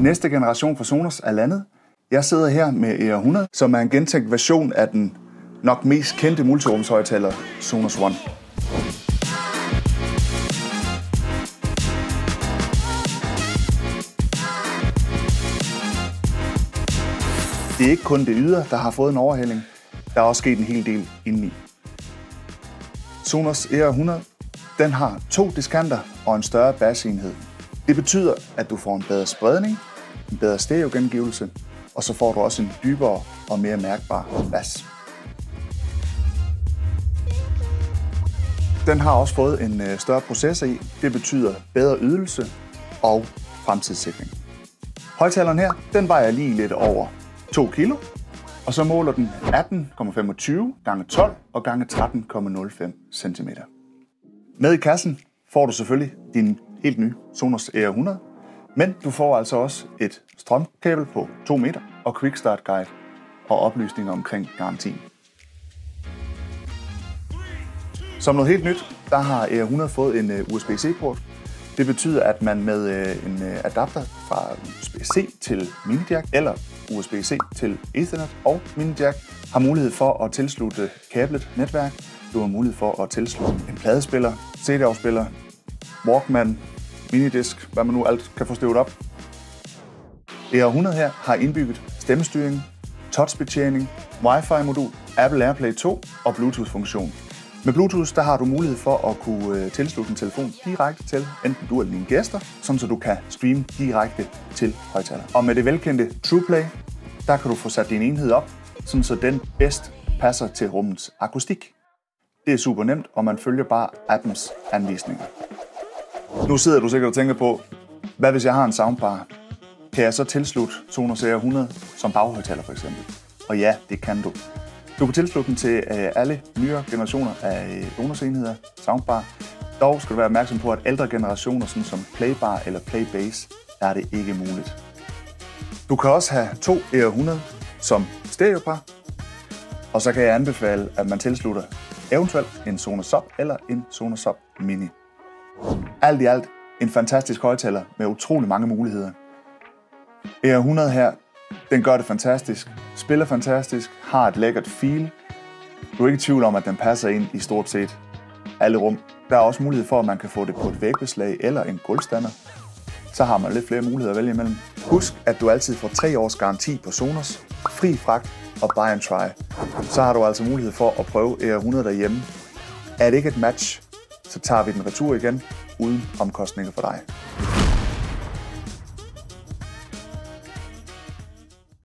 Næste generation for Sonos er landet. Jeg sidder her med ER100, som er en gentænkt version af den nok mest kendte multirumshøjtaler Sonos One. Det er ikke kun det ydre, der har fået en overhælling. Der er også sket en hel del indeni. Sonos ER100 den har to diskanter og en større basenhed. Det betyder, at du får en bedre spredning, en bedre stereogengivelse, og så får du også en dybere og mere mærkbar bas. Den har også fået en øh, større processor i. Det betyder bedre ydelse og fremtidssikring. Højtaleren her, den vejer lige lidt over 2 kilo, og så måler den 18,25 gange 12 og gange 13,05 cm. Med i kassen får du selvfølgelig din helt nye Sonos Air 100. men du får altså også et strømkabel på 2 meter og Quick Start Guide og oplysninger omkring garantien. Som noget helt nyt, der har Air 100 fået en øh, USB-C-port. Det betyder, at man med øh, en øh, adapter fra USB-C til mini-jack eller USB-C til Ethernet og mini-jack har mulighed for at tilslutte kablet netværk. Du har mulighed for at tilslutte en pladespiller, CD-afspiller, Walkman, minidisk, hvad man nu alt kan få støvet op. ER100 her har indbygget stemmestyring, touchbetjening, Wi-Fi-modul, Apple AirPlay 2 og Bluetooth-funktion. Med Bluetooth der har du mulighed for at kunne øh, tilslutte en telefon direkte til enten du eller dine gæster, sådan så du kan streame direkte til højtaler. Og med det velkendte TruePlay, der kan du få sat din enhed op, sådan så den bedst passer til rummets akustik. Det er super nemt, og man følger bare appens anvisninger. Nu sidder du sikkert og tænker på, hvad hvis jeg har en soundbar? Kan jeg så tilslutte Sonos R100 som baghøjtaler for eksempel? Og ja, det kan du. Du kan tilslutte den til øh, alle nyere generationer af øh, Sonos-enheder, soundbar. Dog skal du være opmærksom på, at ældre generationer, sådan som Playbar eller Playbase, er det ikke muligt. Du kan også have to Air 100 som stereopar, og så kan jeg anbefale, at man tilslutter eventuelt en Sonos Sub eller en Sonos Sub Mini. Alt i alt en fantastisk højtaler med utrolig mange muligheder. ER100 her, den gør det fantastisk, spiller fantastisk, har et lækkert feel. Du er ikke i tvivl om, at den passer ind i stort set alle rum. Der er også mulighed for, at man kan få det på et vægbeslag eller en gulvstander. Så har man lidt flere muligheder at vælge imellem. Husk, at du altid får 3 års garanti på Sonos, fri fragt og buy and try. Så har du altså mulighed for at prøve ER100 derhjemme. Er det ikke et match, så tager vi den retur igen uden omkostninger for dig.